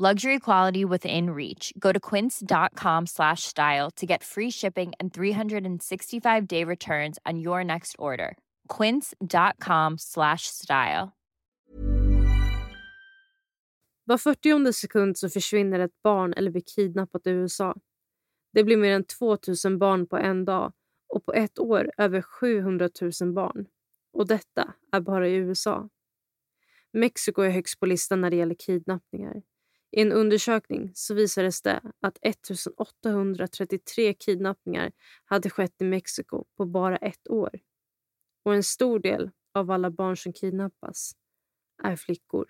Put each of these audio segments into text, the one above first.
Luxury quality within reach. Go to quince.com slash style to get free shipping and 365 day returns on your next order. Quince.com slash style. Var 40 sekund så försvinner ett barn eller blir kidnappat i USA. Det blir mer än 2000 barn på en dag och på ett år över 700 000 barn. Och detta är bara i USA. Mexiko är högst på listan när det gäller kidnappningar. I en undersökning så visades det att 1833 kidnappningar hade skett i Mexiko på bara ett år. Och en stor del av alla barn som kidnappas är flickor.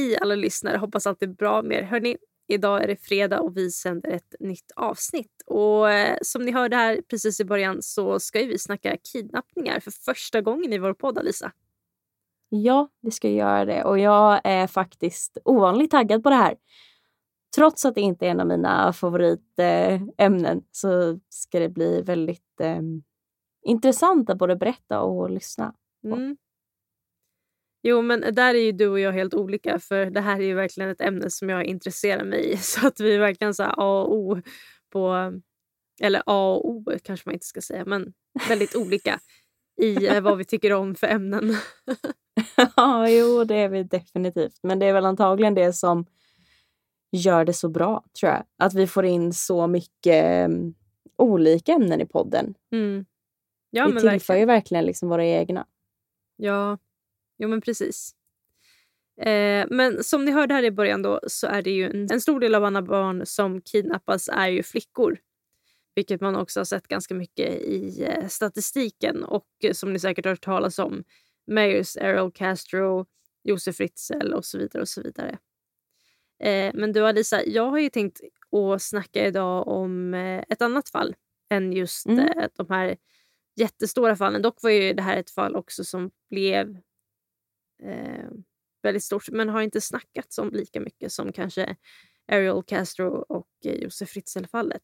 Hej alla lyssnare, hoppas allt är bra med er. Hörrni, idag är det fredag och vi sänder ett nytt avsnitt. Och eh, som ni hörde här precis i början så ska vi snacka kidnappningar för första gången i vår podd, Alisa. Ja, vi ska göra det och jag är faktiskt ovanligt taggad på det här. Trots att det inte är en av mina favoritämnen så ska det bli väldigt eh, intressant att både berätta och lyssna. Mm. Jo, men där är ju du och jag helt olika för det här är ju verkligen ett ämne som jag intresserar mig i. Så att vi är verkligen så A och O på... Eller A och O kanske man inte ska säga, men väldigt olika i eh, vad vi tycker om för ämnen. Ja, jo, det är vi definitivt. Men det är väl antagligen det som gör det så bra, tror jag. Att vi får in så mycket um, olika ämnen i podden. Mm. Ja, vi tillför verkligen. ju verkligen liksom våra egna. Ja, jo men precis. Eh, men som ni hörde här i början då så är det ju en, en stor del av alla barn som kidnappas är ju flickor. Vilket man också har sett ganska mycket i eh, statistiken och eh, som ni säkert har hört talas om. Mayors Errol Castro, Josef Fritzl och så vidare. och så vidare. Eh, men du Alisa, jag har ju tänkt att snacka idag om ett annat fall än just Mm. de här jättestora fallen. Dock var ju det här ett fall också som blev eh, väldigt stort men har inte snackats om lika mycket som kanske Ariel Castro och eh, Josef Fritzl-fallet.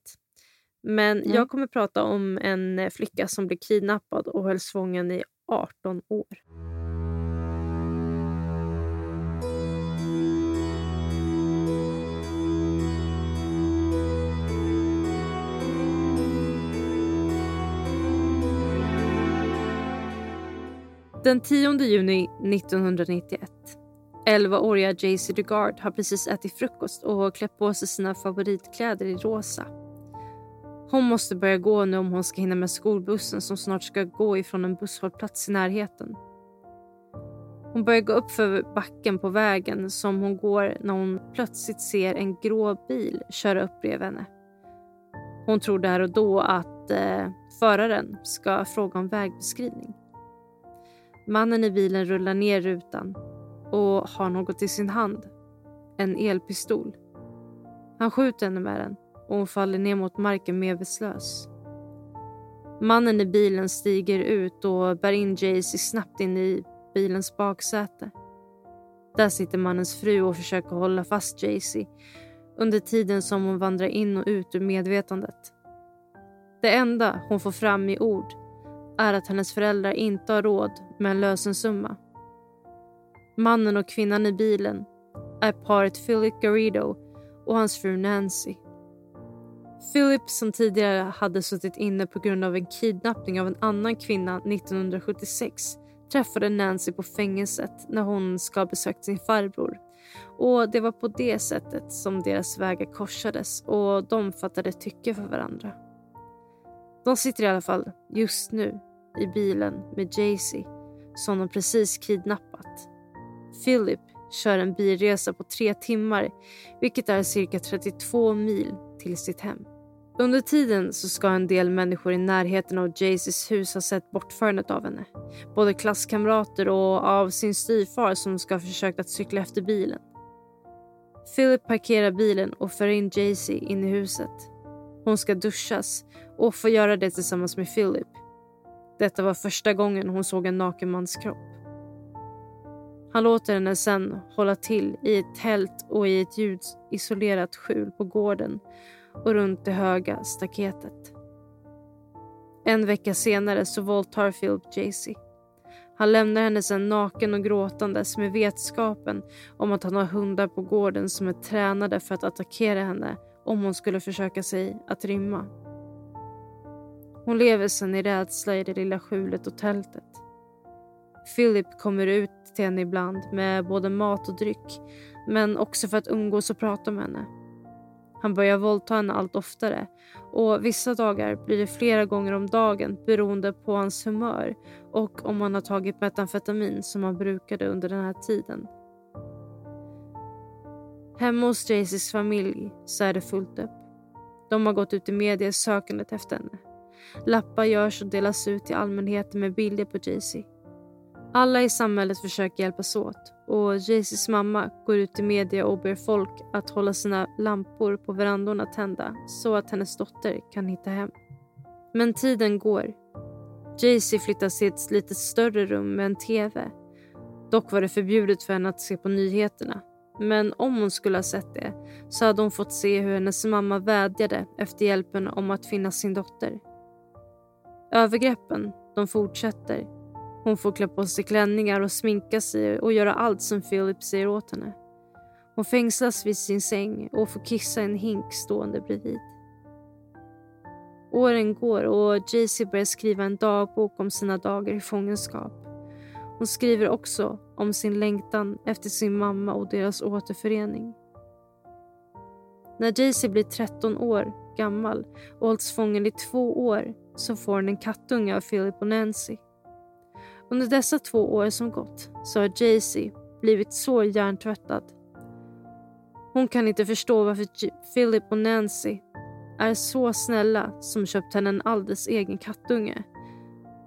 Men Mm. jag kommer prata om en flicka som blev kidnappad och hölls fången i 18 år. Den 10 juni 1991. 11-åriga Jaycee DeGard har precis ätit frukost och klätt på sig sina favoritkläder i rosa. Hon måste börja gå nu om hon ska hinna med skolbussen som snart ska gå ifrån en busshållplats i närheten. Hon börjar gå upp för backen på vägen som hon går när hon plötsligt ser en grå bil köra upp bredvid henne. Hon tror där och då att eh, föraren ska fråga om vägbeskrivning. Mannen i bilen rullar ner rutan och har något i sin hand. En elpistol. Han skjuter henne med den och hon faller ner mot marken medvetslös. Mannen i bilen stiger ut och bär in Jaycee snabbt in i bilens baksäte. Där sitter mannens fru och försöker hålla fast Jaycee under tiden som hon vandrar in och ut ur medvetandet. Det enda hon får fram i ord är att hennes föräldrar inte har råd med en lösensumma. Mannen och kvinnan i bilen är paret Philip Garrido och hans fru Nancy. Philip som tidigare hade suttit inne på grund av en kidnappning av en annan kvinna 1976 träffade Nancy på fängelset när hon ska ha besökt sin farbror Och det var på det sättet som deras vägar korsades och de fattade tycke för varandra. De sitter i alla fall just nu i bilen med Jaycee som de precis kidnappat. Philip kör en bilresa på tre timmar vilket är cirka 32 mil till sitt hem. Under tiden så ska en del människor i närheten av Jaceys hus ha sett bortförandet av henne. Både klasskamrater och av sin styvfar som ska ha försökt att cykla efter bilen. Philip parkerar bilen och för in Jaycee in i huset. Hon ska duschas och få göra det tillsammans med Philip. Detta var första gången hon såg en naken mans kropp. Han låter henne sen hålla till i ett tält och i ett ljudisolerat skjul på gården och runt det höga staketet. En vecka senare så våldtar Philip Jacy. Han lämnar henne sen naken och gråtandes med vetskapen om att han har hundar på gården som är tränade för att attackera henne om hon skulle försöka sig att rymma. Hon lever sen i rädsla i det lilla skjulet och tältet. Philip kommer ut till henne ibland med både mat och dryck men också för att umgås och prata med henne. Han börjar våldta henne allt oftare och vissa dagar blir det flera gånger om dagen beroende på hans humör och om han har tagit metamfetamin som han brukade under den här tiden. Hemma hos Jaycees familj så är det fullt upp. De har gått ut i media sökandet efter henne. Lappar görs och delas ut till allmänheten med bilder på Jaycee. Alla i samhället försöker hjälpas åt och Jaycees mamma går ut i media och ber folk att hålla sina lampor på verandorna tända så att hennes dotter kan hitta hem. Men tiden går. Jaycee flyttas till ett lite större rum med en TV. Dock var det förbjudet för henne att se på nyheterna. Men om hon skulle ha sett det så hade hon fått se hur hennes mamma vädjade efter hjälpen om att finna sin dotter. Övergreppen, de fortsätter hon får klä på sig klänningar och sminka sig och göra allt som Philip säger åt henne. Hon fängslas vid sin säng och får kissa en hink stående bredvid. Åren går och JC börjar skriva en dagbok om sina dagar i fångenskap. Hon skriver också om sin längtan efter sin mamma och deras återförening. När JC blir 13 år gammal och hålls fången i två år så får hon en kattunge av Philip och Nancy. Under dessa två år som gått så har Jaycee blivit så hjärntvättad. Hon kan inte förstå varför Philip och Nancy är så snälla som köpt henne en alldeles egen kattunge.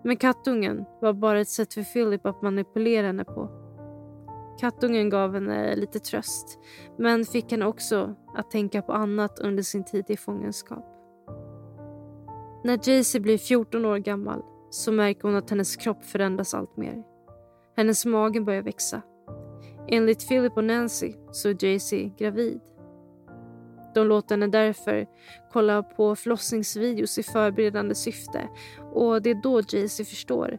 Men kattungen var bara ett sätt för Philip att manipulera henne på. Kattungen gav henne lite tröst men fick henne också att tänka på annat under sin tid i fångenskap. När Jaycee blir 14 år gammal så märker hon att hennes kropp förändras allt mer. Hennes mage börjar växa. Enligt Philip och Nancy så är Jaycee gravid. De låter henne därför kolla på förlossningsvideos i förberedande syfte och det är då Jaycee förstår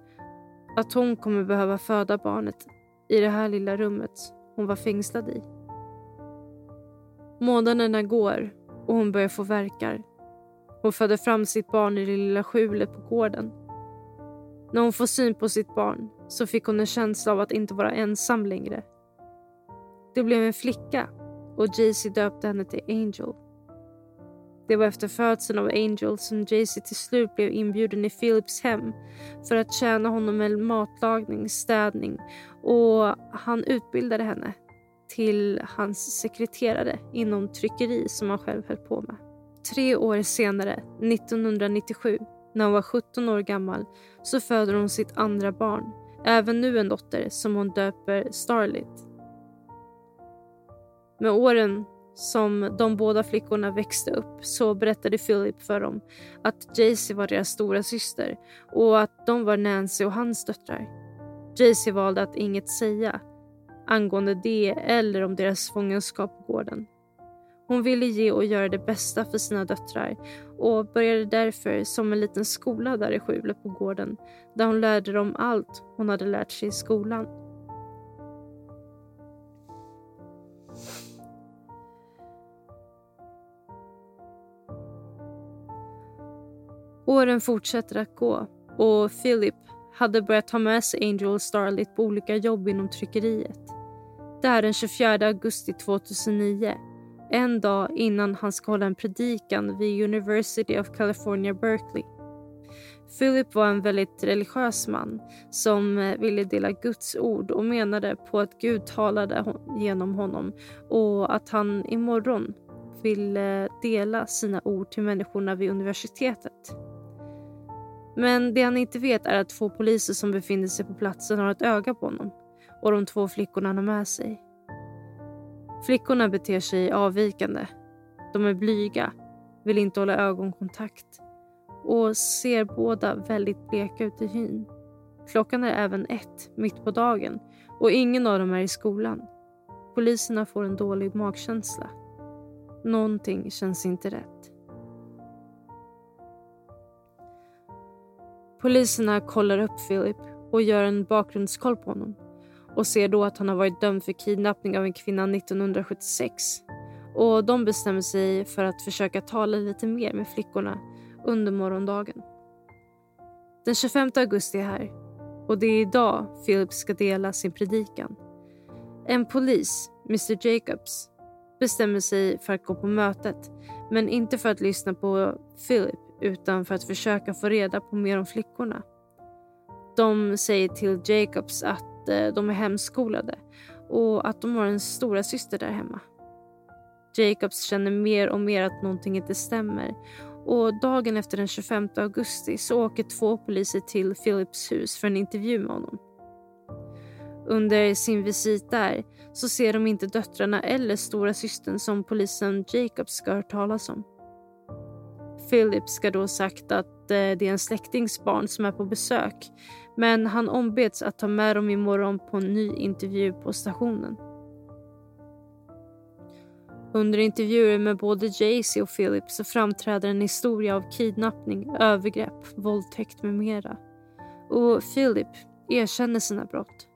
att hon kommer behöva föda barnet i det här lilla rummet hon var fängslad i. Månaderna går och hon börjar få verkar. Hon föder fram sitt barn i det lilla skjulet på gården. När hon får syn på sitt barn så fick hon en känsla av att inte vara ensam längre. Det blev en flicka och Jaycee döpte henne till Angel. Det var efter födseln av Angel som Jaycee till slut blev inbjuden i Philips hem för att tjäna honom med matlagning, städning och han utbildade henne till hans sekreterare inom tryckeri som han själv höll på med. Tre år senare, 1997, när hon var 17 år gammal så föder hon sitt andra barn, även nu en dotter som hon döper Starlit. Med åren som de båda flickorna växte upp så berättade Philip för dem att Jaycee var deras stora syster och att de var Nancy och hans döttrar. Jaycee valde att inget säga angående det eller om deras fångenskap på gården. Hon ville ge och göra det bästa för sina döttrar och började därför som en liten skola där i Skjule på gården där hon lärde dem allt hon hade lärt sig i skolan. Åren fortsätter att gå och Philip hade börjat ta med sig Angel och Starlit på olika jobb inom tryckeriet. Det är den 24 augusti 2009, en dag innan han ska hålla en predikan vid University of California, Berkeley. Philip var en väldigt religiös man som eh, ville dela Guds ord och menade på att Gud talade genom honom och att han imorgon ville eh, dela sina ord till människorna vid universitetet. Men det han inte vet är att två poliser som befinner sig på platsen har ett öga på honom och de två flickorna han har med sig. Flickorna beter sig avvikande. De är blyga, vill inte hålla ögonkontakt och ser båda väldigt bleka ut i hyn. Klockan är även ett, mitt på dagen och ingen av dem är i skolan. Poliserna får en dålig magkänsla. Någonting känns inte rätt. Poliserna kollar upp Philip och gör en bakgrundskoll på honom och ser då att han har varit dömd för kidnappning av en kvinna 1976. Och De bestämmer sig för att försöka tala lite mer med flickorna under morgondagen. Den 25 augusti är här och det är idag Philip ska dela sin predikan. En polis, Mr Jacobs, bestämmer sig för att gå på mötet men inte för att lyssna på Philip utan för att försöka få reda på mer om flickorna. De säger till Jacobs att att eh, de är hemskolade och att de har en stora syster där hemma. Jacobs känner mer och mer att någonting inte stämmer och dagen efter den 25 augusti så åker två poliser till Philips hus för en intervju med honom. Under sin visit där så ser de inte döttrarna eller stora systern som polisen Jacobs ska ha hört talas om. Philip ska då sagt att eh, det är en släktings barn som är på besök men han ombeds att ta med dem imorgon på en ny intervju på stationen. Under intervjuer med både Jay-Z och Philip så framträder en historia av kidnappning, övergrepp, våldtäkt med mera. Och Philip erkänner sina brott.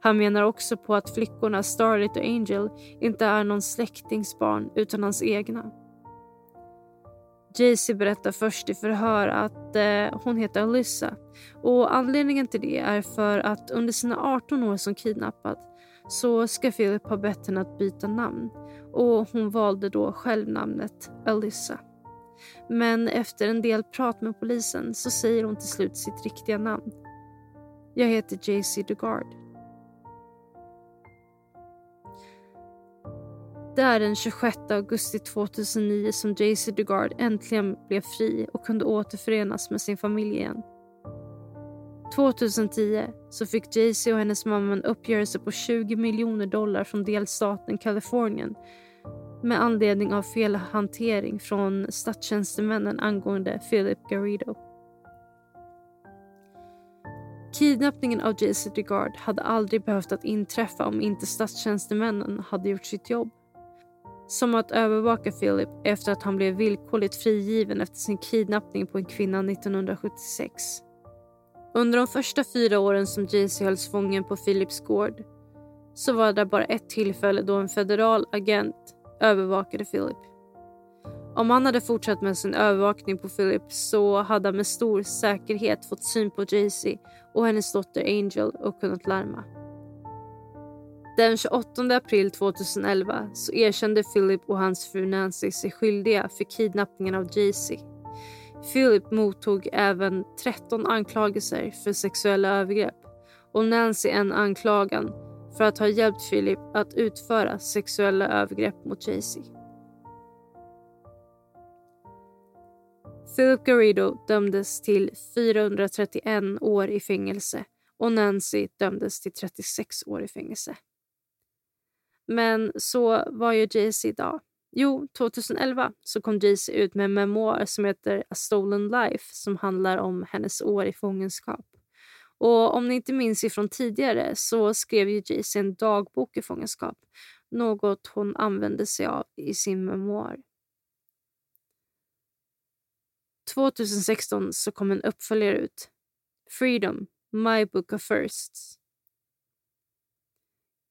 Han menar också på att flickorna Starlet och Angel inte är någon släktingsbarn utan hans egna. Jaycee berättar först i förhör att eh, hon heter Alyssa och anledningen till det är för att under sina 18 år som kidnappad så ska Philip ha bett henne att byta namn och hon valde då själv namnet Alyssa. Men efter en del prat med polisen så säger hon till slut sitt riktiga namn. Jag heter JC Degard. Det är den 26 augusti 2009 som JC Dugard äntligen blev fri och kunde återförenas med sin familj igen. 2010 så fick Jaycee och hennes mamma en uppgörelse på 20 miljoner dollar från delstaten Kalifornien med anledning av felhantering från statstjänstemännen angående Philip Garrido. Kidnappningen av Jaycee DeGard hade aldrig behövt att inträffa om inte statstjänstemännen hade gjort sitt jobb. Som att övervaka Philip efter att han blev villkorligt frigiven efter sin kidnappning på en kvinna 1976. Under de första fyra åren som JC hölls fången på Philips gård så var det bara ett tillfälle då en federal agent övervakade Philip. Om han hade fortsatt med sin övervakning på Philip så hade han med stor säkerhet fått syn på JC och hennes dotter Angel och kunnat larma. Den 28 april 2011 så erkände Philip och hans fru Nancy sig skyldiga för kidnappningen av Jay-Z. Philip mottog även 13 anklagelser för sexuella övergrepp och Nancy en anklagan för att ha hjälpt Philip att utföra sexuella övergrepp mot Jay-Z. Philip Garrido dömdes till 431 år i fängelse och Nancy dömdes till 36 år i fängelse. Men så var ju Jay-Z idag. Jo, 2011 så kom Jaycee ut med en memoar som heter A Stolen Life som handlar om hennes år i fångenskap. Och om ni inte minns ifrån tidigare så skrev ju Jaycee en dagbok i fångenskap. Något hon använde sig av i sin memoar. 2016 så kom en uppföljare ut. Freedom, My Book of Firsts.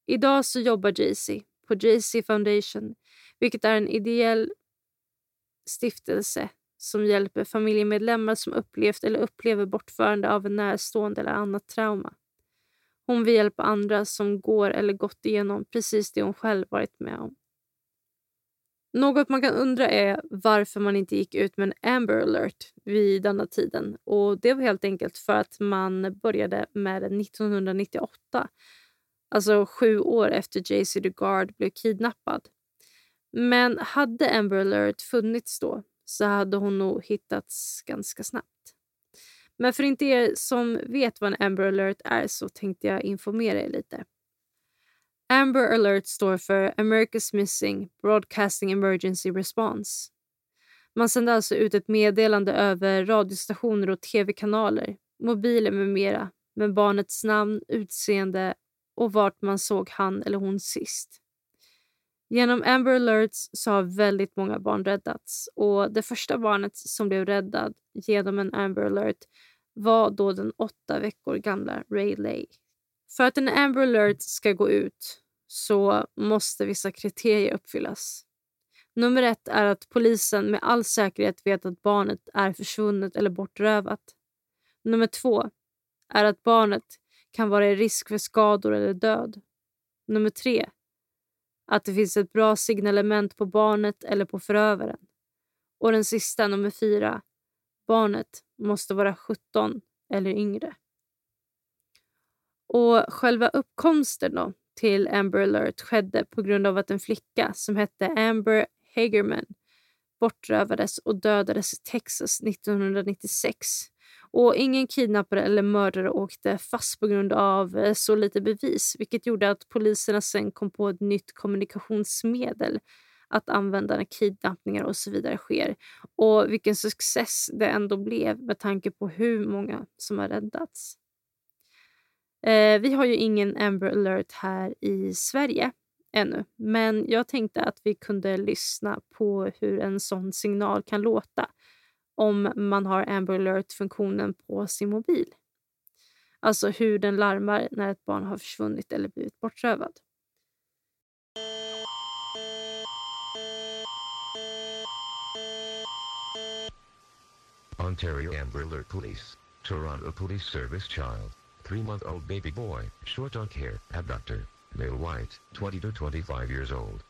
Idag så jobbar JC på JC Foundation vilket är en ideell stiftelse som hjälper familjemedlemmar som upplevt eller upplever bortförande av en närstående eller annat trauma. Hon vill hjälpa andra som går eller gått igenom precis det hon själv varit med om. Något man kan undra är varför man inte gick ut med en Amber alert vid denna tiden. Och Det var helt enkelt för att man började med det 1998. Alltså sju år efter JC DeGard blev kidnappad. Men hade Amber alert funnits då så hade hon nog hittats ganska snabbt. Men för inte er som vet vad en Amber alert är så tänkte jag informera er lite. Amber alert står för America's Missing Broadcasting Emergency Response. Man sände alltså ut ett meddelande över radiostationer och tv-kanaler, mobiler med mera med barnets namn, utseende och vart man såg han eller hon sist. Genom Amber alerts så har väldigt många barn räddats och det första barnet som blev räddad genom en Amber alert var då den åtta veckor gamla Ray Lay. För att en Amber alert ska gå ut så måste vissa kriterier uppfyllas. Nummer ett är att polisen med all säkerhet vet att barnet är försvunnet eller bortrövat. Nummer två är att barnet kan vara i risk för skador eller död. Nummer tre att det finns ett bra signalement på barnet eller på förövaren. Och den sista, nummer fyra, barnet måste vara 17 eller yngre. Och själva uppkomsten då, till Amber alert skedde på grund av att en flicka som hette Amber Hagerman bortrövades och dödades i Texas 1996. Och Ingen kidnappare eller mördare åkte fast på grund av eh, så lite bevis vilket gjorde att poliserna sen kom på ett nytt kommunikationsmedel att använda när kidnappningar och så vidare sker. Och vilken success det ändå blev med tanke på hur många som har räddats. Eh, vi har ju ingen Amber alert här i Sverige ännu, men jag tänkte att vi kunde lyssna på hur en sån signal kan låta om man har Amber alert-funktionen på sin mobil. Alltså hur den larmar när ett barn har försvunnit eller blivit bortrövad. Ontario Amber Alert Police, Toronto Police Service Child, 3-month-old baby boy, short dark hair, abductor, male white, 20 to 25 years old.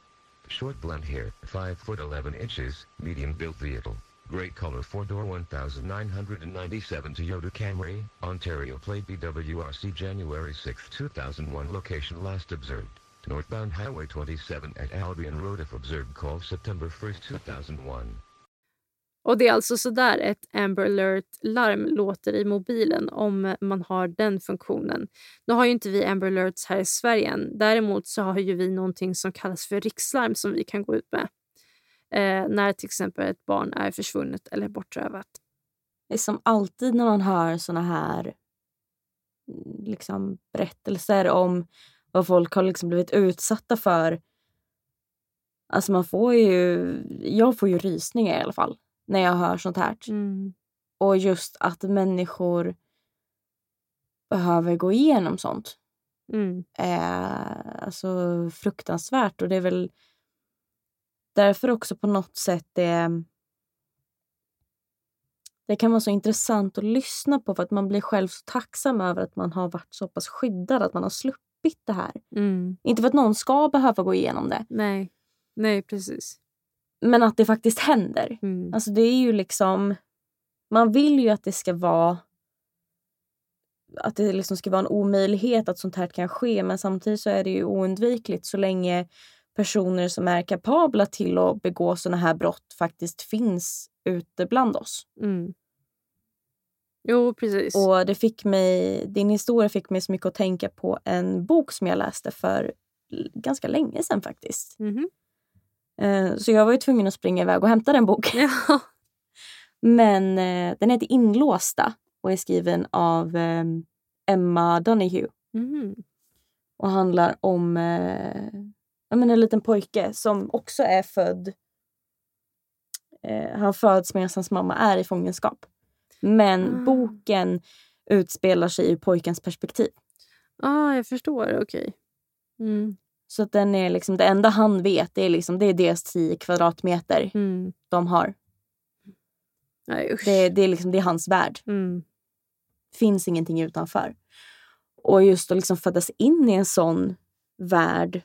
Short blonde hair, 5 foot 11 inches, medium built vehicle. Great color 4-door 1997 Toyota Camry, Ontario plate BWRC January 6, 2001 Location last observed. Northbound Highway 27 at Albion Road if observed call September 1, 2001. Och Det är alltså så där ett Amber alert-larm låter i mobilen om man har den funktionen. Nu har ju inte vi Amber alerts här i Sverige än. Däremot så har ju vi någonting som kallas för rikslarm som vi kan gå ut med eh, när till exempel ett barn är försvunnet eller bortrövat. Det är som alltid när man hör såna här mm, liksom, berättelser om vad folk har liksom blivit utsatta för. Alltså man får ju, jag får ju rysningar i alla fall när jag hör sånt här. Mm. Och just att människor behöver gå igenom sånt. Mm. är alltså fruktansvärt och det är väl därför också på något sätt det det kan vara så intressant att lyssna på för att man blir själv så tacksam över att man har varit så pass skyddad, att man har sluppit det här. Mm. Inte för att någon ska behöva gå igenom det, Nej. Nej, precis. men att det faktiskt händer. Mm. Alltså det är ju liksom... Man vill ju att det ska vara att det liksom ska vara en omöjlighet att sånt här kan ske men samtidigt så är det ju oundvikligt så länge personer som är kapabla till att begå såna här brott faktiskt finns ute bland oss. Mm. Jo, precis. Och det fick mig, din historia fick mig så mycket att tänka på en bok som jag läste för ganska länge sedan faktiskt. Mhm. Eh, Så jag var ju tvungen att springa iväg och hämta den boken. Ja. Men eh, den heter Inlåsta och är skriven av eh, Emma Donahue Mhm. och handlar om eh, ja, men en liten pojke som också är född. Eh, han föds medan hans mamma är i fångenskap. Men Ah. boken utspelar sig ur pojkens perspektiv. ah, jag förstår. Okej. Mm. Så att den är liksom, det enda han vet det är, liksom, det är deras 10 kvadratmeter Mm. de har. Nej, usch. Det, det, är liksom, det är hans värld. Mm. finns ingenting utanför. Och just att liksom födas in i en sån värld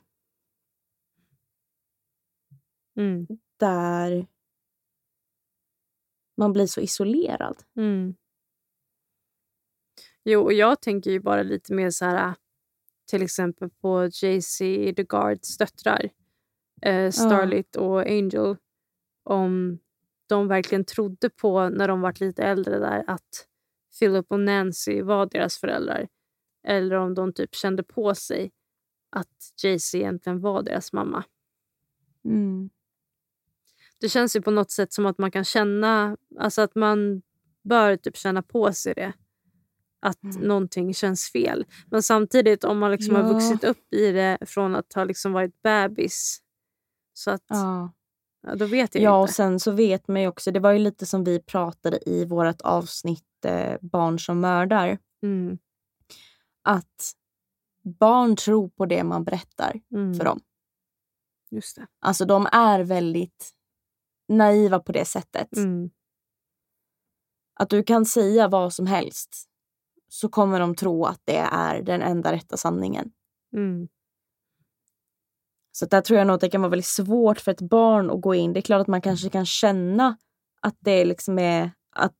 Mm. där man blir så isolerad. Mm. Jo, och jag tänker ju bara lite mer så här till exempel på JC DeGards döttrar, eh, Starlit och Angel. Om de verkligen trodde på, när de var lite äldre där, att Philip och Nancy var deras föräldrar. Eller om de typ kände på sig att JC egentligen var deras mamma. Mm. Det känns ju på något sätt som att man kan känna, alltså att man bör typ känna på sig det. Att Mm. någonting känns fel. Men samtidigt om man liksom har Ja. vuxit upp i det från att ha liksom varit bebis. Så att, Ja. ja, då vet jag Ja, och inte. sen så vet man ju också, det var ju lite som vi pratade i vårt avsnitt eh, Barn som mördar, Mm, att barn tror på det man berättar mm, för dem. Just det. Alltså de är väldigt naiva på det sättet. Mm, Att du kan säga vad som helst så kommer de tro att det är den enda rätta sanningen. mm, Så där tror jag nog att det kan vara väldigt svårt för ett barn att gå in. Det är klart att man kanske kan känna att det liksom är att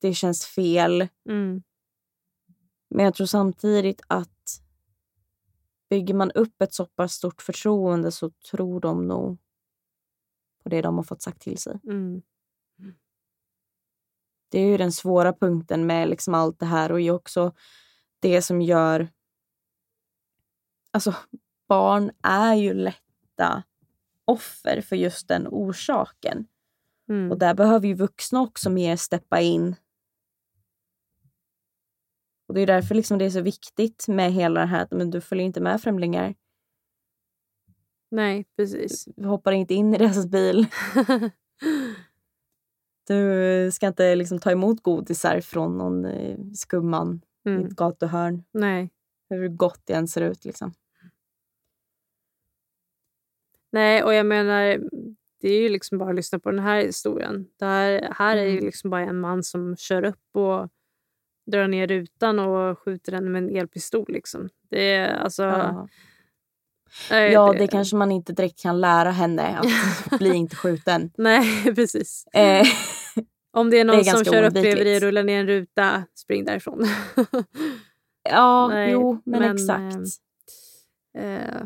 det känns fel. mm, Men jag tror samtidigt att bygger man upp ett så pass stort förtroende så tror de nog på det de har fått sagt till sig. mm, Det är ju den svåra punkten med liksom allt det här och är också det som gör... Alltså, barn är ju lätta offer för just den orsaken. mm. Och där behöver ju vuxna också mer steppa in. Och det är därför liksom det är så viktigt med hela det här att men du följer inte med främlingar. Nej, precis. Du hoppar inte in i deras bil. Du ska inte liksom ta emot godisar från någon eh, skumman i mm. ett gatuhörn. Nej. Hur gott det än ser ut. Liksom. Nej, och jag menar, det är ju liksom bara att lyssna på den här historien. Det här, här är ju Mm. liksom bara en man som kör upp och drar ner rutan och skjuter den med en elpistol. Liksom. Det är alltså... Ja. Nej, ja, det kanske man inte direkt kan lära henne. Att bli inte skjuten. Nej, precis. Eh, Om det är någon Det är som kör upp bredvid dig, rullar ner en ruta, spring därifrån. ja, Nej, jo, men, men, exakt. Eh,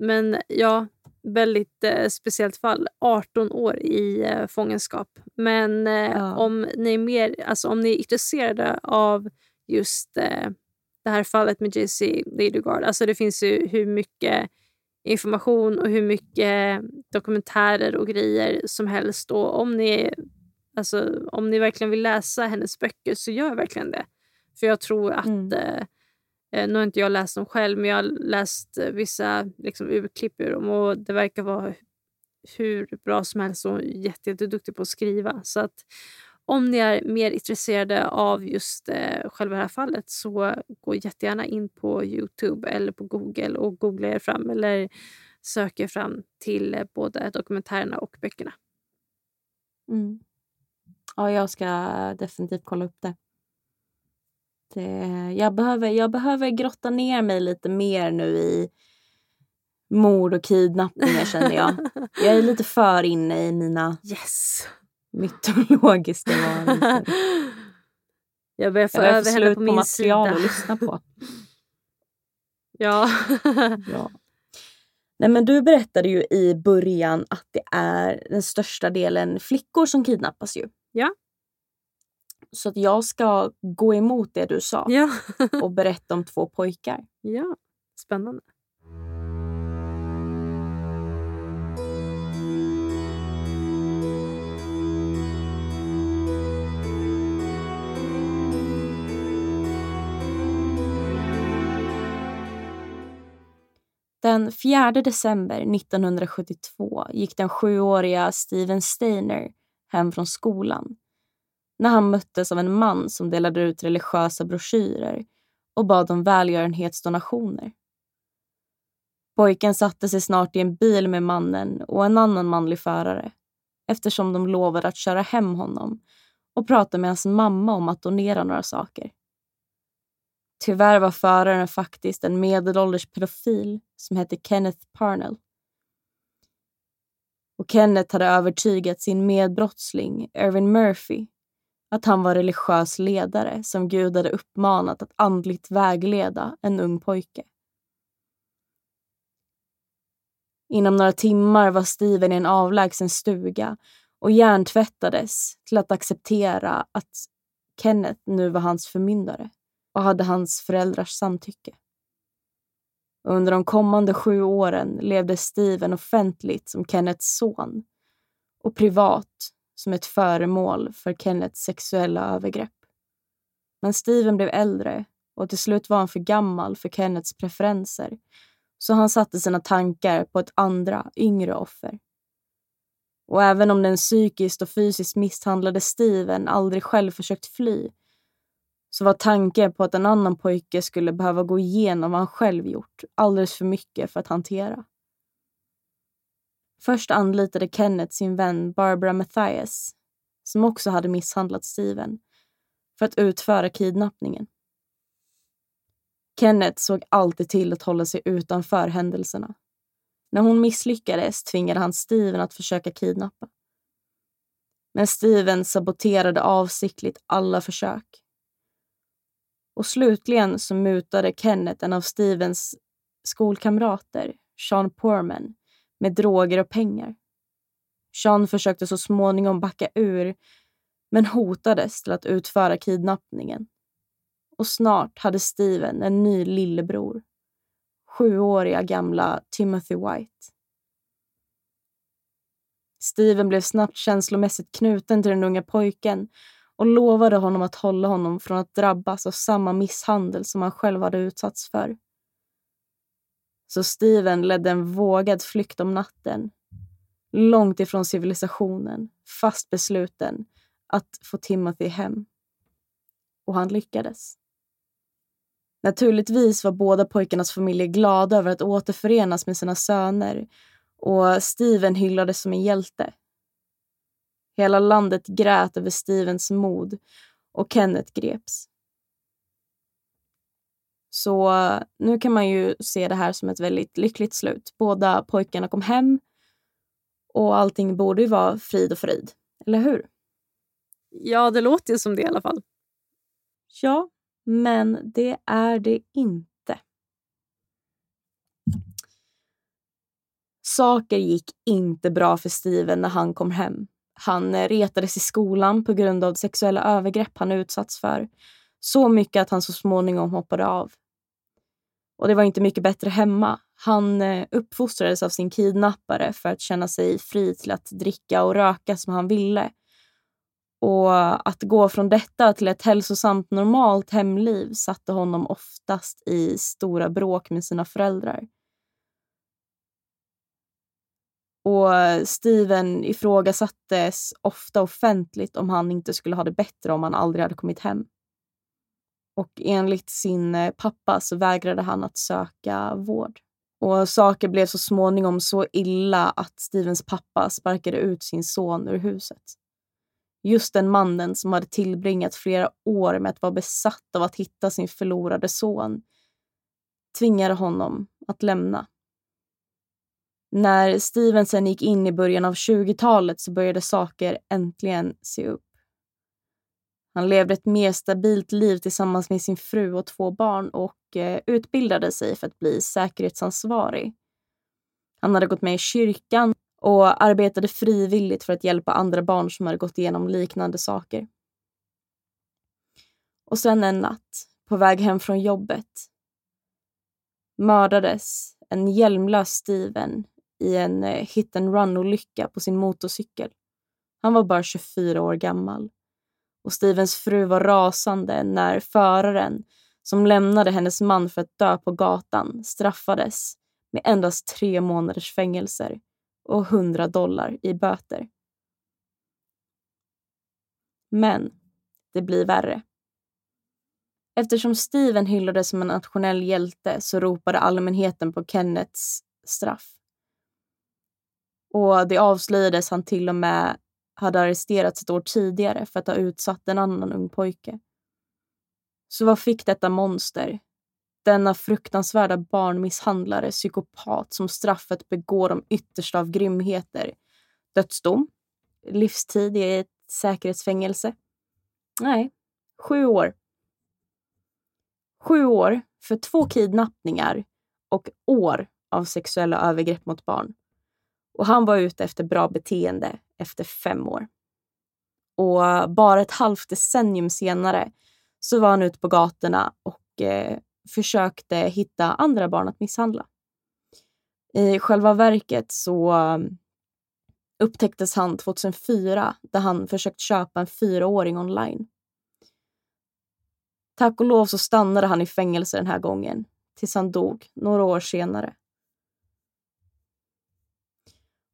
men ja, väldigt eh, speciellt fall. 18 år i eh, fångenskap. Men eh, Ja. om ni är mer, alltså om ni är intresserade av just eh, det här fallet med JC Ladygard. Alltså det finns ju hur mycket information och hur mycket dokumentärer och grejer som helst. Och om ni, alltså, om ni verkligen vill läsa hennes böcker så gör verkligen det. För jag tror att Mm. eh, nu har inte jag läst dem själv, men jag har läst eh, vissa liksom, urklipp ur dem och det verkar vara hur bra som helst och jätte, jätteduktig på att skriva. Så att om ni är mer intresserade av just eh, själva det här fallet så gå jättegärna in på Youtube eller på Google och googla er fram eller sök er fram till eh, både dokumentärerna och böckerna. Mm. Ja, jag ska definitivt kolla upp det. det jag, behöver, jag behöver grotta ner mig lite mer nu i mord och kidnappningar känner jag. Jag är lite för inne i mina Yes! Mytologiska varelser. Jag börjar få över henne på på min material sida. att lyssna på. Ja. Ja. Nej, men du berättade ju i början att det är den största delen flickor som kidnappas ju. Ja. Så att jag ska gå emot det du sa ja. och berätta om två pojkar. ja. Spännande. Den 4 december 1972 gick den sjuåriga Steven Steiner hem från skolan när han möttes av en man som delade ut religiösa broschyrer och bad om välgörenhetsdonationer. Pojken satte sig snart i en bil med mannen och en annan manlig förare eftersom de lovade att köra hem honom och prata med hans mamma om att donera några saker. Tyvärr var föraren faktiskt en medelålders pedofil som hette Kenneth Parnell. Och Kenneth hade övertygat sin medbrottsling Irvin Murphy att han var religiös ledare som Gud hade uppmanat att andligt vägleda en ung pojke. Inom några timmar var Steven i en avlägsen stuga och hjärntvättades till att acceptera att Kenneth nu var hans förmyndare och hade hans föräldrars samtycke. Under de kommande sju åren levde Steven offentligt som Kennets son och privat som ett föremål för Kennets sexuella övergrepp. Men Steven blev äldre och till slut var han för gammal för Kennets preferenser så han satte sina tankar på ett andra, yngre offer. Och även om den psykiskt och fysiskt misshandlade Steven aldrig själv försökt fly så var tanken på att en annan pojke skulle behöva gå igenom vad han själv gjort alldeles för mycket för att hantera. Först anlitade Kenneth sin vän Barbara Mathias, som också hade misshandlat Steven, för att utföra kidnappningen. Kenneth såg alltid till att hålla sig utanför händelserna. När hon misslyckades tvingade han Steven att försöka kidnappa. Men Steven saboterade avsiktligt alla försök. Och slutligen så mutade Kenneth en av Stevens skolkamrater, Sean Poorman, med droger och pengar. Sean försökte så småningom backa ur men hotades till att utföra kidnappningen. Och snart hade Steven en ny lillebror, sjuåriga gamla Timothy White. Steven blev snabbt känslomässigt knuten till den unga pojken och lovade honom att hålla honom från att drabbas av samma misshandel som han själv hade utsatts för. Så Steven ledde en vågad flykt om natten, långt ifrån civilisationen, fast besluten att få Timothy hem. Och han lyckades. Naturligtvis var båda pojkarnas familjer glada över att återförenas med sina söner och Steven hyllades som en hjälte. Hela landet grät över Stevens mod och Kenneth greps. Så nu kan man ju se det här som ett väldigt lyckligt slut. Båda pojkarna kom hem och allting borde ju vara frid och frid. Eller hur? Ja, det låter ju som det i alla fall. Ja, men det är det inte. Saker gick inte bra för Steven när han kom hem. Han eh, retades i skolan på grund av sexuella övergrepp han utsatts för. Så mycket att han så småningom hoppade av. Och det var inte mycket bättre hemma. Han eh, uppfostrades av sin kidnappare för att känna sig fri till att dricka och röka som han ville. Och att gå från detta till ett hälsosamt normalt hemliv satte honom oftast i stora bråk med sina föräldrar. Och Steven ifrågasattes ofta offentligt om han inte skulle ha det bättre om han aldrig hade kommit hem. Och enligt sin eh, pappa så vägrade han att söka vård. Och saker blev så småningom så illa att Stevens pappa sparkade ut sin son ur huset. Just den mannen som hade tillbringat flera år med att vara besatt av att hitta sin förlorade son tvingade honom att lämna. När Stevenson gick in i början av 20-talet så började saker äntligen se upp. Han levde ett mer stabilt liv tillsammans med sin fru och två barn och eh, utbildade sig för att bli säkerhetsansvarig. Han hade gått med i kyrkan och arbetade frivilligt för att hjälpa andra barn som hade gått igenom liknande saker. Och sen en natt, på väg hem från jobbet, mördades en hjälmlös Steven i en eh, hit and run-olycka på sin motorcykel. Han var bara 24 år gammal och Stevens fru var rasande när föraren, som lämnade hennes man för att dö på gatan, straffades med endast tre månaders fängelser och 100 dollar i böter. Men det blir värre. Eftersom Steven hyllades som en nationell hjälte så ropade allmänheten på Kennets straff. Och det avslöjades han till och med hade arresterats ett år tidigare för att ha utsatt en annan ung pojke. Så vad fick detta monster, denna fruktansvärda barnmisshandlare, psykopat som straffet begår de yttersta av grymheter? Dödsdom? Livstid i ett säkerhetsfängelse? Nej, sju år. Sju år för två kidnappningar och år av sexuella övergrepp mot barn. Och han var ute efter bra beteende efter fem år. Och bara ett halvt decennium senare så var han ute på gatorna och eh, försökte hitta andra barn att misshandla. I själva verket så um, upptäcktes han 2004 där han försökt köpa en fyraåring online. Tack och lov så stannade han i fängelse den här gången tills han dog några år senare.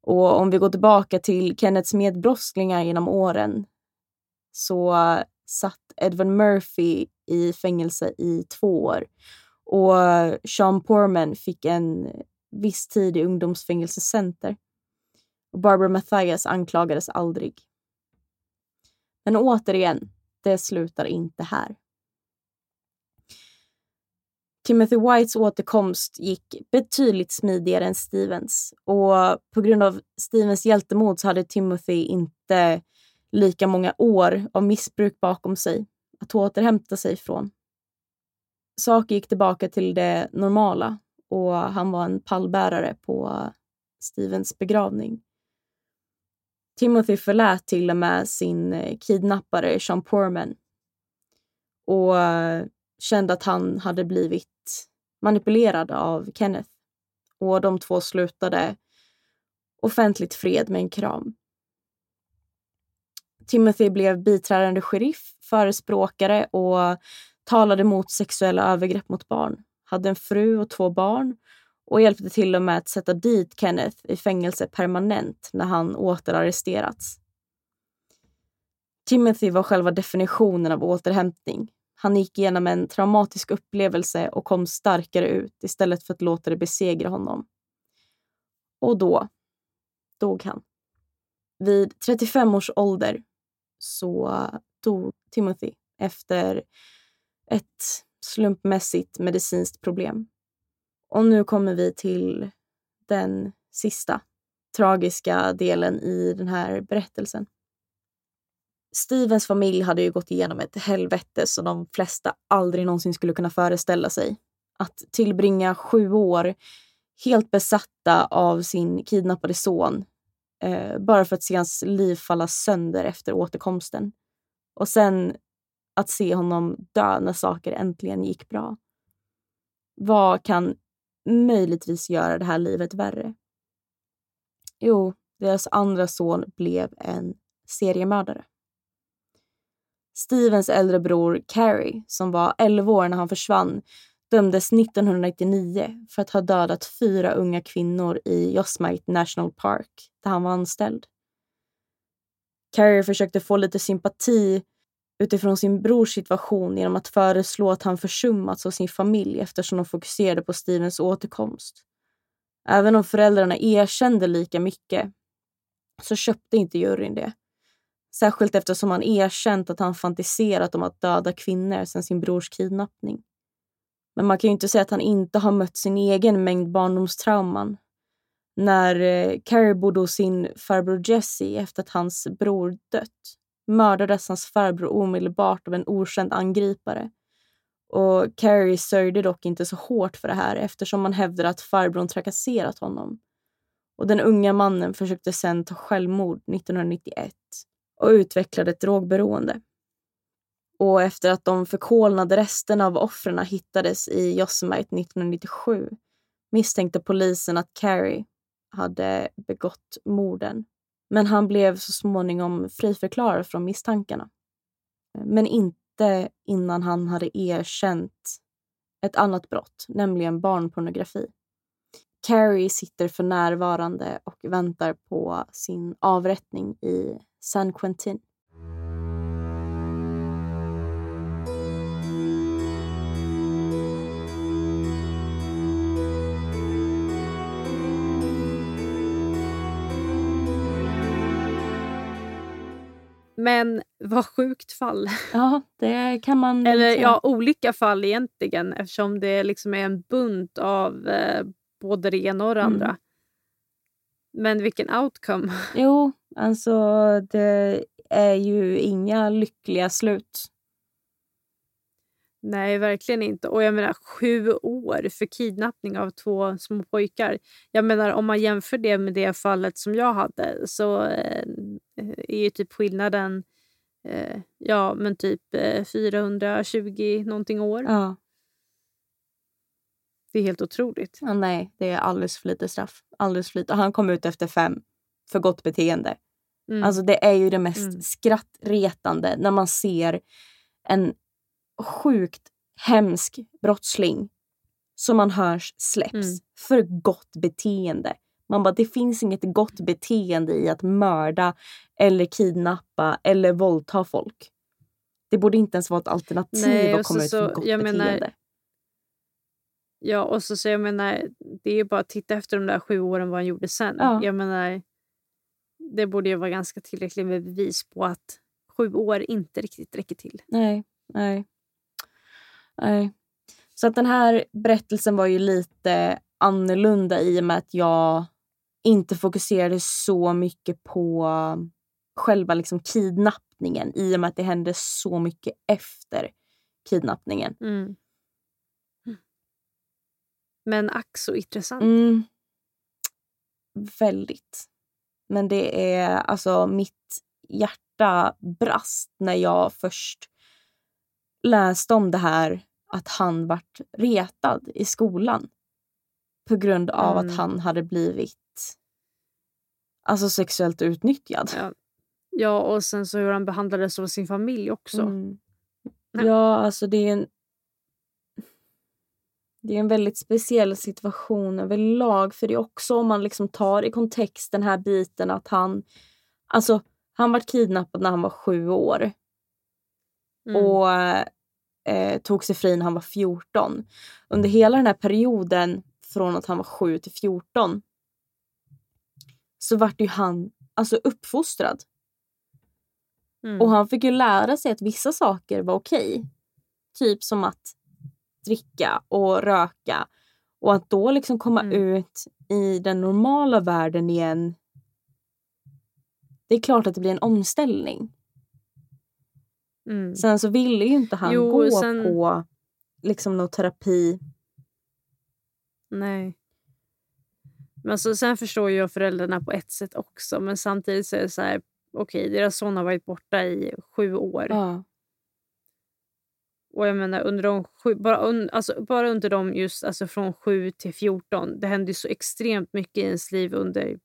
Och om vi går tillbaka till Kennets medbrottslingar genom åren så satt Edwin Murphy i fängelse i två år och Sean Porman fick en viss tid i ungdomsfängelsecenter. Barbara Mathias anklagades aldrig. Men återigen, det slutar inte här. Timothy Whites återkomst gick betydligt smidigare än Stevens och på grund av Stevens hjältemod så hade Timothy inte lika många år av missbruk bakom sig att återhämta sig från. Saker gick tillbaka till det normala och han var en pallbärare på Stevens begravning. Timothy förlät till och med sin kidnappare Sean Porman och kände att han hade blivit manipulerad av Kenneth och de två slutade offentligt fred med en kram. Timothy blev biträdande sheriff, förespråkare och talade mot sexuella övergrepp mot barn. Hade en fru och två barn och hjälpte till och med att sätta dit Kenneth i fängelse permanent när han återarresterats. Timothy var själva definitionen av återhämtning. Han gick igenom en traumatisk upplevelse och kom starkare ut istället för att låta det besegra honom. Och då dog han. Vid 35 års ålder så dog Timothy efter ett slumpmässigt medicinskt problem. Och nu kommer vi till den sista tragiska delen i den här berättelsen. Stevens familj hade ju gått igenom ett helvete som de flesta aldrig någonsin skulle kunna föreställa sig. Att tillbringa sju år helt besatta av sin kidnappade son eh, bara för att se hans liv falla sönder efter återkomsten. Och sen att se honom dö när saker äntligen gick bra. Vad kan möjligtvis göra det här livet värre? Jo, deras andra son blev en seriemördare. Stevens äldre bror Carrie, som var 11 år när han försvann, dömdes 1999 för att ha dödat fyra unga kvinnor i Yosemite National Park där han var anställd. Carrie försökte få lite sympati utifrån sin brors situation genom att föreslå att han försummats av sin familj eftersom de fokuserade på Stevens återkomst. Även om föräldrarna erkände lika mycket så köpte inte juryn det. Särskilt eftersom han erkänt att han fantiserat om att döda kvinnor sedan sin brors kidnappning. Men man kan ju inte säga att han inte har mött sin egen mängd barndomstrauman. När eh, Carrie bodde hos sin farbror Jesse efter att hans bror dött mördades hans farbror omedelbart av en okänd angripare. Och Carrie sörjde dock inte så hårt för det här eftersom man hävdade att farbrorn trakasserat honom. Och den unga mannen försökte sedan ta självmord 1991 och utvecklade ett drogberoende. Och efter att de förkolnade resterna av offren hittades i Yosemite 1997 misstänkte polisen att Carrie hade begått morden. Men han blev så småningom friförklarad från misstankarna. Men inte innan han hade erkänt ett annat brott, nämligen barnpornografi. Carrie sitter för närvarande och väntar på sin avrättning i San Quentin. Men vad sjukt fall. Ja, det kan man Eller säga. ja, olika fall egentligen eftersom det liksom är en bunt av eh, både det ena och det Mm. andra. Men vilken outcome. Jo, alltså det är ju inga lyckliga slut. Nej, verkligen inte. Och jag menar sju år för kidnappning av två små pojkar. Jag menar om man jämför det med det fallet som jag hade så eh, är ju typ skillnaden eh, ja, men typ eh, 420 någonting år. Ja. Det är helt otroligt. ja, nej, det är alldeles för lite straff. Alldeles för lite. Och Han kom ut efter fem för gott beteende. Mm. Alltså det är ju det mest Mm. skrattretande när man ser en sjukt hemsk brottsling som man hörs släpps Mm. för gott beteende. Man bara, det finns inget gott beteende i att mörda eller kidnappa eller våldta folk. Det borde inte ens vara ett alternativ Nej, att komma så- ut för gott jag menar- beteende. Ja, och så, så jag menar, det är bara att titta efter de där sju åren vad han gjorde sen. Ja. Jag menar, det borde ju vara ganska tillräckligt med bevis på att sju år inte riktigt räcker till. Nej, nej. Nej. Så att den här berättelsen var ju lite annorlunda i och med att jag inte fokuserade så mycket på själva liksom kidnappningen i och med att det hände så mycket efter kidnappningen. Mm. Men ack så intressant. Mm. Väldigt. Men det är alltså mitt hjärta brast när jag först läste om det här att han vart retad i skolan på grund av Mm. att han hade blivit alltså sexuellt utnyttjad. Ja. Ja, och sen så hur han behandlades av sin familj också. Mm. Ja, alltså det är en det är en väldigt speciell situation överlag för det är också om man liksom tar i kontext den här biten att han alltså han var kidnappad när han var sju år Mm. och eh, tog sig fri när han var 14. Under hela den här perioden från att han var 7 till 14 så vart ju han alltså uppfostrad Mm. och han fick ju lära sig att vissa saker var okej. Typ som att dricka och röka. Och att då liksom komma Mm. ut i den normala världen igen. Det är klart att det blir en omställning. Mm. Sen så ville ju inte han Jo, gå sen- på liksom någon terapi. Nej. Men alltså, sen förstår jag föräldrarna på ett sätt också. Men samtidigt så är det så här, okej, deras son har varit borta i sju år. Ja. Och jag menar, under de sju, bara, un, alltså, bara under dem just alltså, från 7 till 14. Det hände ju så extremt mycket i ens liv under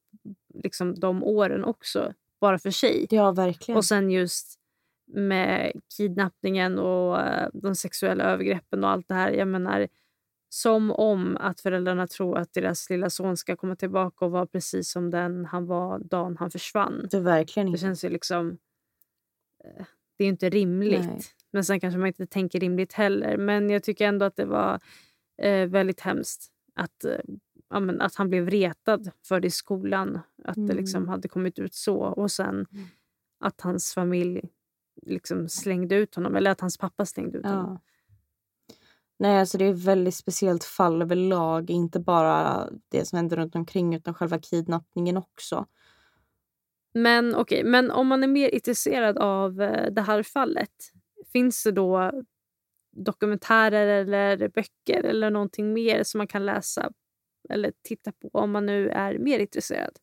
liksom, de åren också. Bara för sig. ja, verkligen. Och sen just med kidnappningen och eh, de sexuella övergreppen och allt det här. Jag menar, som om att föräldrarna tror att deras lilla son ska komma tillbaka och vara precis som den han var dagen han försvann. det verkligen Det känns ju liksom... eh, Det är ju inte rimligt. Nej. Men sen kanske man inte tänker rimligt heller. Men jag tycker ändå att det var eh, väldigt hemskt att, eh, ja, men att han blev retad för det i skolan. Att det liksom Mm. hade kommit ut så. Och sen att hans familj liksom slängde ut honom. Eller att hans pappa slängde ut honom. Ja. Nej, alltså det är ett väldigt speciellt fall överlag. Inte bara det som händer runt omkring utan själva kidnappningen också. Men okej, men om man är mer intresserad av eh, det här fallet. Finns det då dokumentärer eller böcker eller någonting mer som man kan läsa eller titta på om man nu är mer intresserad?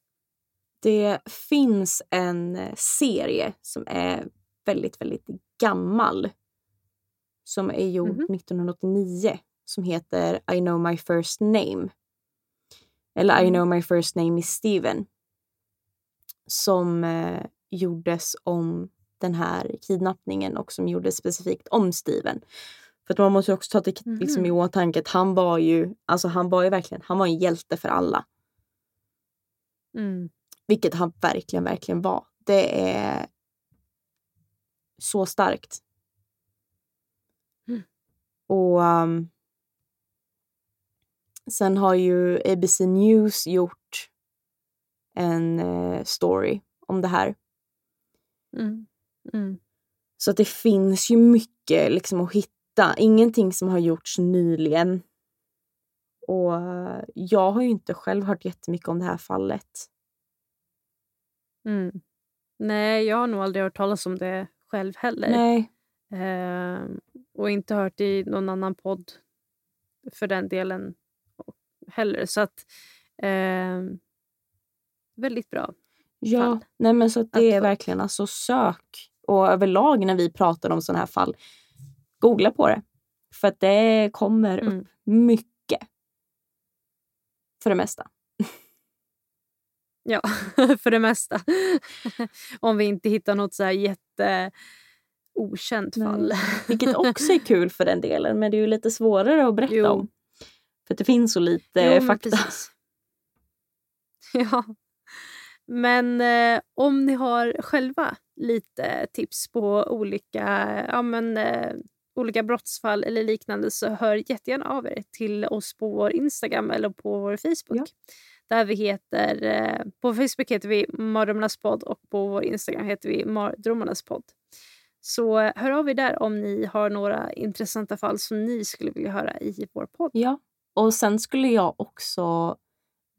Det finns en eh, serie som är väldigt, väldigt gammal. Som är gjord Mhm. 1989. Som heter I know my first name. Eller I Mm. know my first name is Steven. Som eh, gjordes om den här kidnappningen och som gjordes specifikt om Steven. För att man måste också ta till, liksom, i Mhm. åtanke att han var ju, alltså han var ju verkligen, han var en hjälte för alla. Mm. Vilket han verkligen, verkligen var. Det är så starkt. Mm. Och um, sen har ju ABC News gjort en eh, story om det här. Mm. Mm. Så att det finns ju mycket liksom att hitta. Ingenting som har gjorts nyligen. Och jag har ju inte själv hört jättemycket om det här fallet. Mm. Nej, jag har nog aldrig hört talas om det själv heller. Nej. Eh, och inte hört i någon annan podd för den delen heller. Så att eh, väldigt bra. Ja, fall nej men så att det att är verkligen alltså sök. Och överlag när vi pratar om sådana här fall, googla på det. För att det kommer Mm. upp mycket. För det mesta. Ja, för det mesta. Om vi inte hittar något så här jätte okänt Nej. fall. Vilket också är kul för den delen, men det är ju lite svårare att berätta Jo. om. För det finns så lite Jo, fakta. precis. Ja. Men eh, om ni har själva lite tips på olika, ja, men, eh, olika brottsfall eller liknande så hör jättegärna av er till oss på vår Instagram eller på vår Facebook. Där vi heter, eh, på Facebook heter vi Mardrömmarnas podd och på vår Instagram heter vi Mardrömmarnas podd. Så eh, hör av er där om ni har några intressanta fall som ni skulle vilja höra i vår podd. Ja, och sen skulle jag också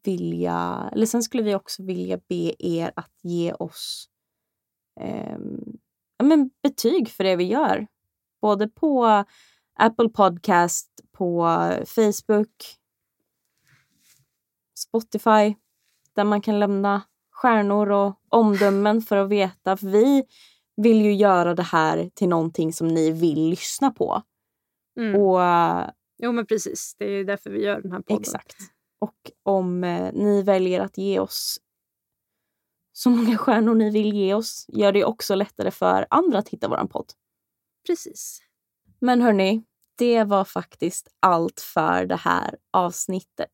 vilja, eller sen skulle vi också vilja be er att ge oss ehm, ja, men betyg för det vi gör. Både på Apple Podcast, på Facebook, Spotify, där man kan lämna stjärnor och omdömen för att veta. För vi vill ju göra det här till någonting som ni vill lyssna på. Mm. Och eh, Jo men precis, det är därför vi gör den här podden. Exakt. Och om eh, ni väljer att ge oss så många stjärnor ni vill ge oss gör det också lättare för andra att hitta våran podd. Precis. Men hörni, det var faktiskt allt för det här avsnittet.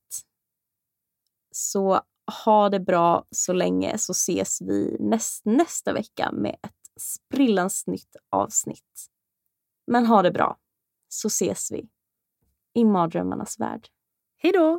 Så ha det bra så länge så ses vi näst, nästa vecka med ett sprillans nytt avsnitt. Men ha det bra så ses vi i mardrömmarnas värld. Hej då!